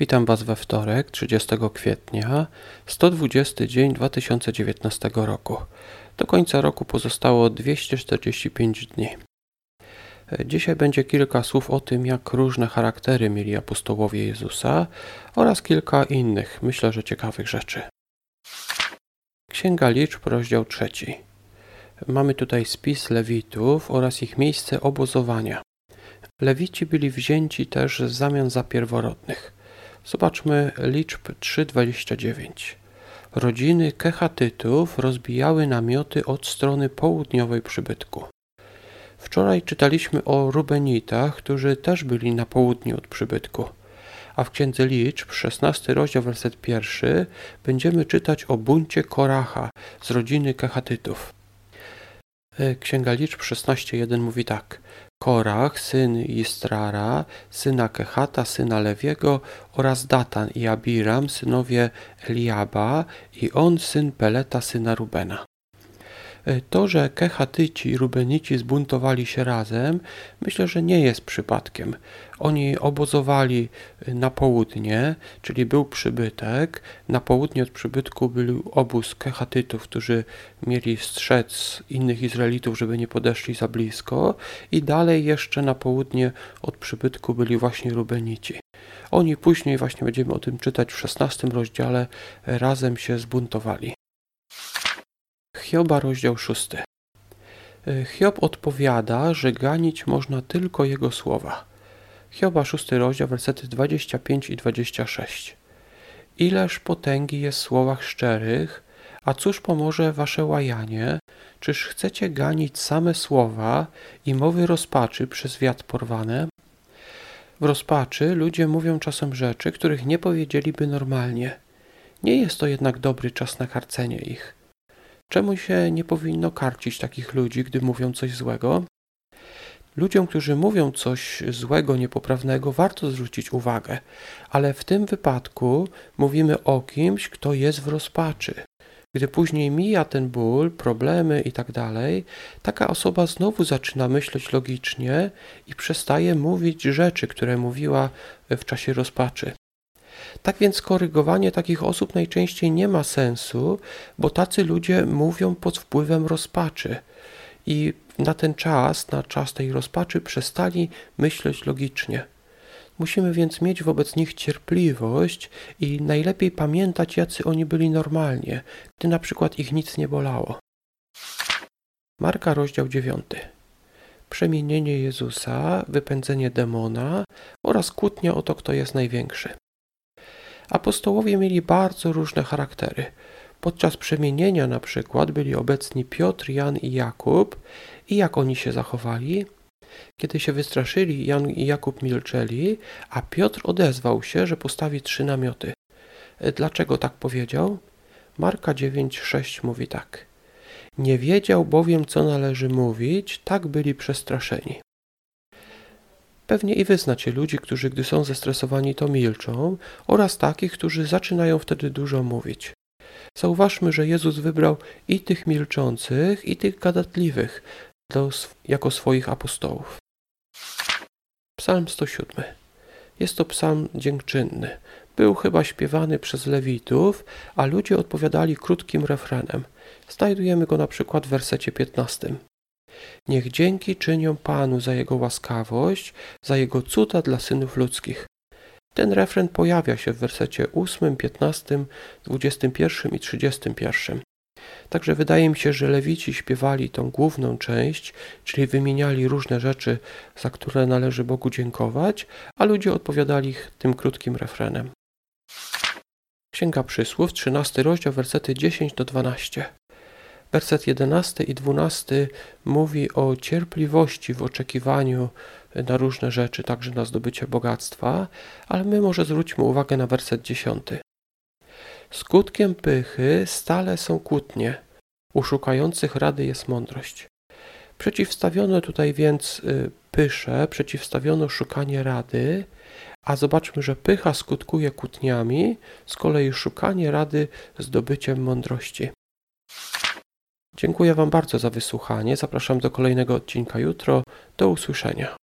Witam Was we wtorek, 30 kwietnia, 120 dzień 2019 roku. Do końca roku pozostało 245 dni. Dzisiaj będzie kilka słów o tym, jak różne charaktery mieli apostołowie Jezusa oraz kilka innych, myślę, że ciekawych rzeczy. Księga Liczb, rozdział trzeci. Mamy tutaj spis Lewitów oraz ich miejsce obozowania. Lewici byli wzięci też w zamian za pierworodnych. Zobaczmy liczb 3:29. Rodziny Kechatytów rozbijały namioty od strony południowej przybytku. Wczoraj czytaliśmy o Rubenitach, którzy też byli na południu od przybytku. A w księdze liczb, 16 rozdział, werset pierwszy, będziemy czytać o buncie Koracha z rodziny Kechatytów. E, Księga liczb 16:1 mówi tak: Korach, syn Istrara, syna Kehata, syna Lewiego oraz Datan i Abiram, synowie Eliaba i on, syn Peleta, syna Rubena. E, to, że Kehatyci i Rubenici zbuntowali się razem, myślę, że nie jest przypadkiem. Oni obozowali e, na południe, czyli był przybytek. Na południe od przybytku był obóz Kehatytów, którzy mieli strzec innych Izraelitów, żeby nie podeszli za blisko. I dalej jeszcze na południe od przybytku byli właśnie Rubenici. Oni później, właśnie będziemy o tym czytać w szesnastym rozdziale, razem się zbuntowali. Hioba, rozdział 6. E, Hiob odpowiada, że ganić można tylko jego słowa. Hioba, 6 rozdział, wersety 25 i 26. Ileż potęgi jest w słowach szczerych, a cóż pomoże wasze łajanie? Czyż chcecie ganić same słowa i mowy rozpaczy przez wiatr porwane? W rozpaczy ludzie mówią czasem rzeczy, których nie powiedzieliby normalnie. Nie jest to jednak dobry czas na karcenie ich. Czemu się nie powinno karcić takich ludzi, gdy mówią coś złego? Ludziom, którzy mówią coś złego, niepoprawnego, warto zwrócić uwagę, ale w tym wypadku mówimy o kimś, kto jest w rozpaczy. Gdy później mija ten ból, problemy i tak taka osoba znowu zaczyna myśleć logicznie i przestaje mówić rzeczy, które mówiła w czasie rozpaczy. Tak więc korygowanie takich osób najczęściej nie ma sensu, bo tacy ludzie mówią pod wpływem rozpaczy. I na ten czas, na czas tej rozpaczy, przestali myśleć logicznie. Musimy więc mieć wobec nich cierpliwość i najlepiej pamiętać, jacy oni byli normalnie, gdy na przykład ich nic nie bolało. Marka, rozdział 9. Przemienienie Jezusa, wypędzenie demona oraz kłótnia o to, kto jest największy. Apostołowie mieli bardzo różne charaktery. Podczas przemienienia na przykład byli obecni Piotr, Jan i Jakub i jak oni się zachowali? Kiedy się wystraszyli, Jan i Jakub milczeli, a Piotr odezwał się, że postawi trzy namioty. Dlaczego tak powiedział? Marka 9:6 mówi tak. Nie wiedział bowiem, co należy mówić, tak byli przestraszeni. Pewnie i wy znacie ludzi, którzy gdy są zestresowani to milczą oraz takich, którzy zaczynają wtedy dużo mówić. Zauważmy, że Jezus wybrał i tych milczących, i tych gadatliwych do, jako swoich apostołów. Psalm 107. Jest to psalm dziękczynny. Był chyba śpiewany przez lewitów, a ludzie odpowiadali krótkim refrenem. Znajdujemy go na przykład w wersecie 15. Niech dzięki czynią Panu za Jego łaskawość, za Jego cuda dla synów ludzkich. Ten refren pojawia się w wersecie 8, 15, 21 i 31. Także wydaje mi się, że lewici śpiewali tą główną część, czyli wymieniali różne rzeczy, za które należy Bogu dziękować, a ludzie odpowiadali tym krótkim refrenem. Księga Przysłów, 13 rozdział, wersety 10 do 12. Werset 11 i 12 mówi o cierpliwości w oczekiwaniu na różne rzeczy, także na zdobycie bogactwa, ale my może zwróćmy uwagę na werset 10. Skutkiem pychy stale są kłótnie, u szukających rady jest mądrość. Przeciwstawiono tutaj więc y, pysze, przeciwstawiono szukanie rady, a zobaczmy, że pycha skutkuje kłótniami, z kolei szukanie rady zdobyciem mądrości. Dziękuję Wam bardzo za wysłuchanie. Zapraszam do kolejnego odcinka jutro. Do usłyszenia.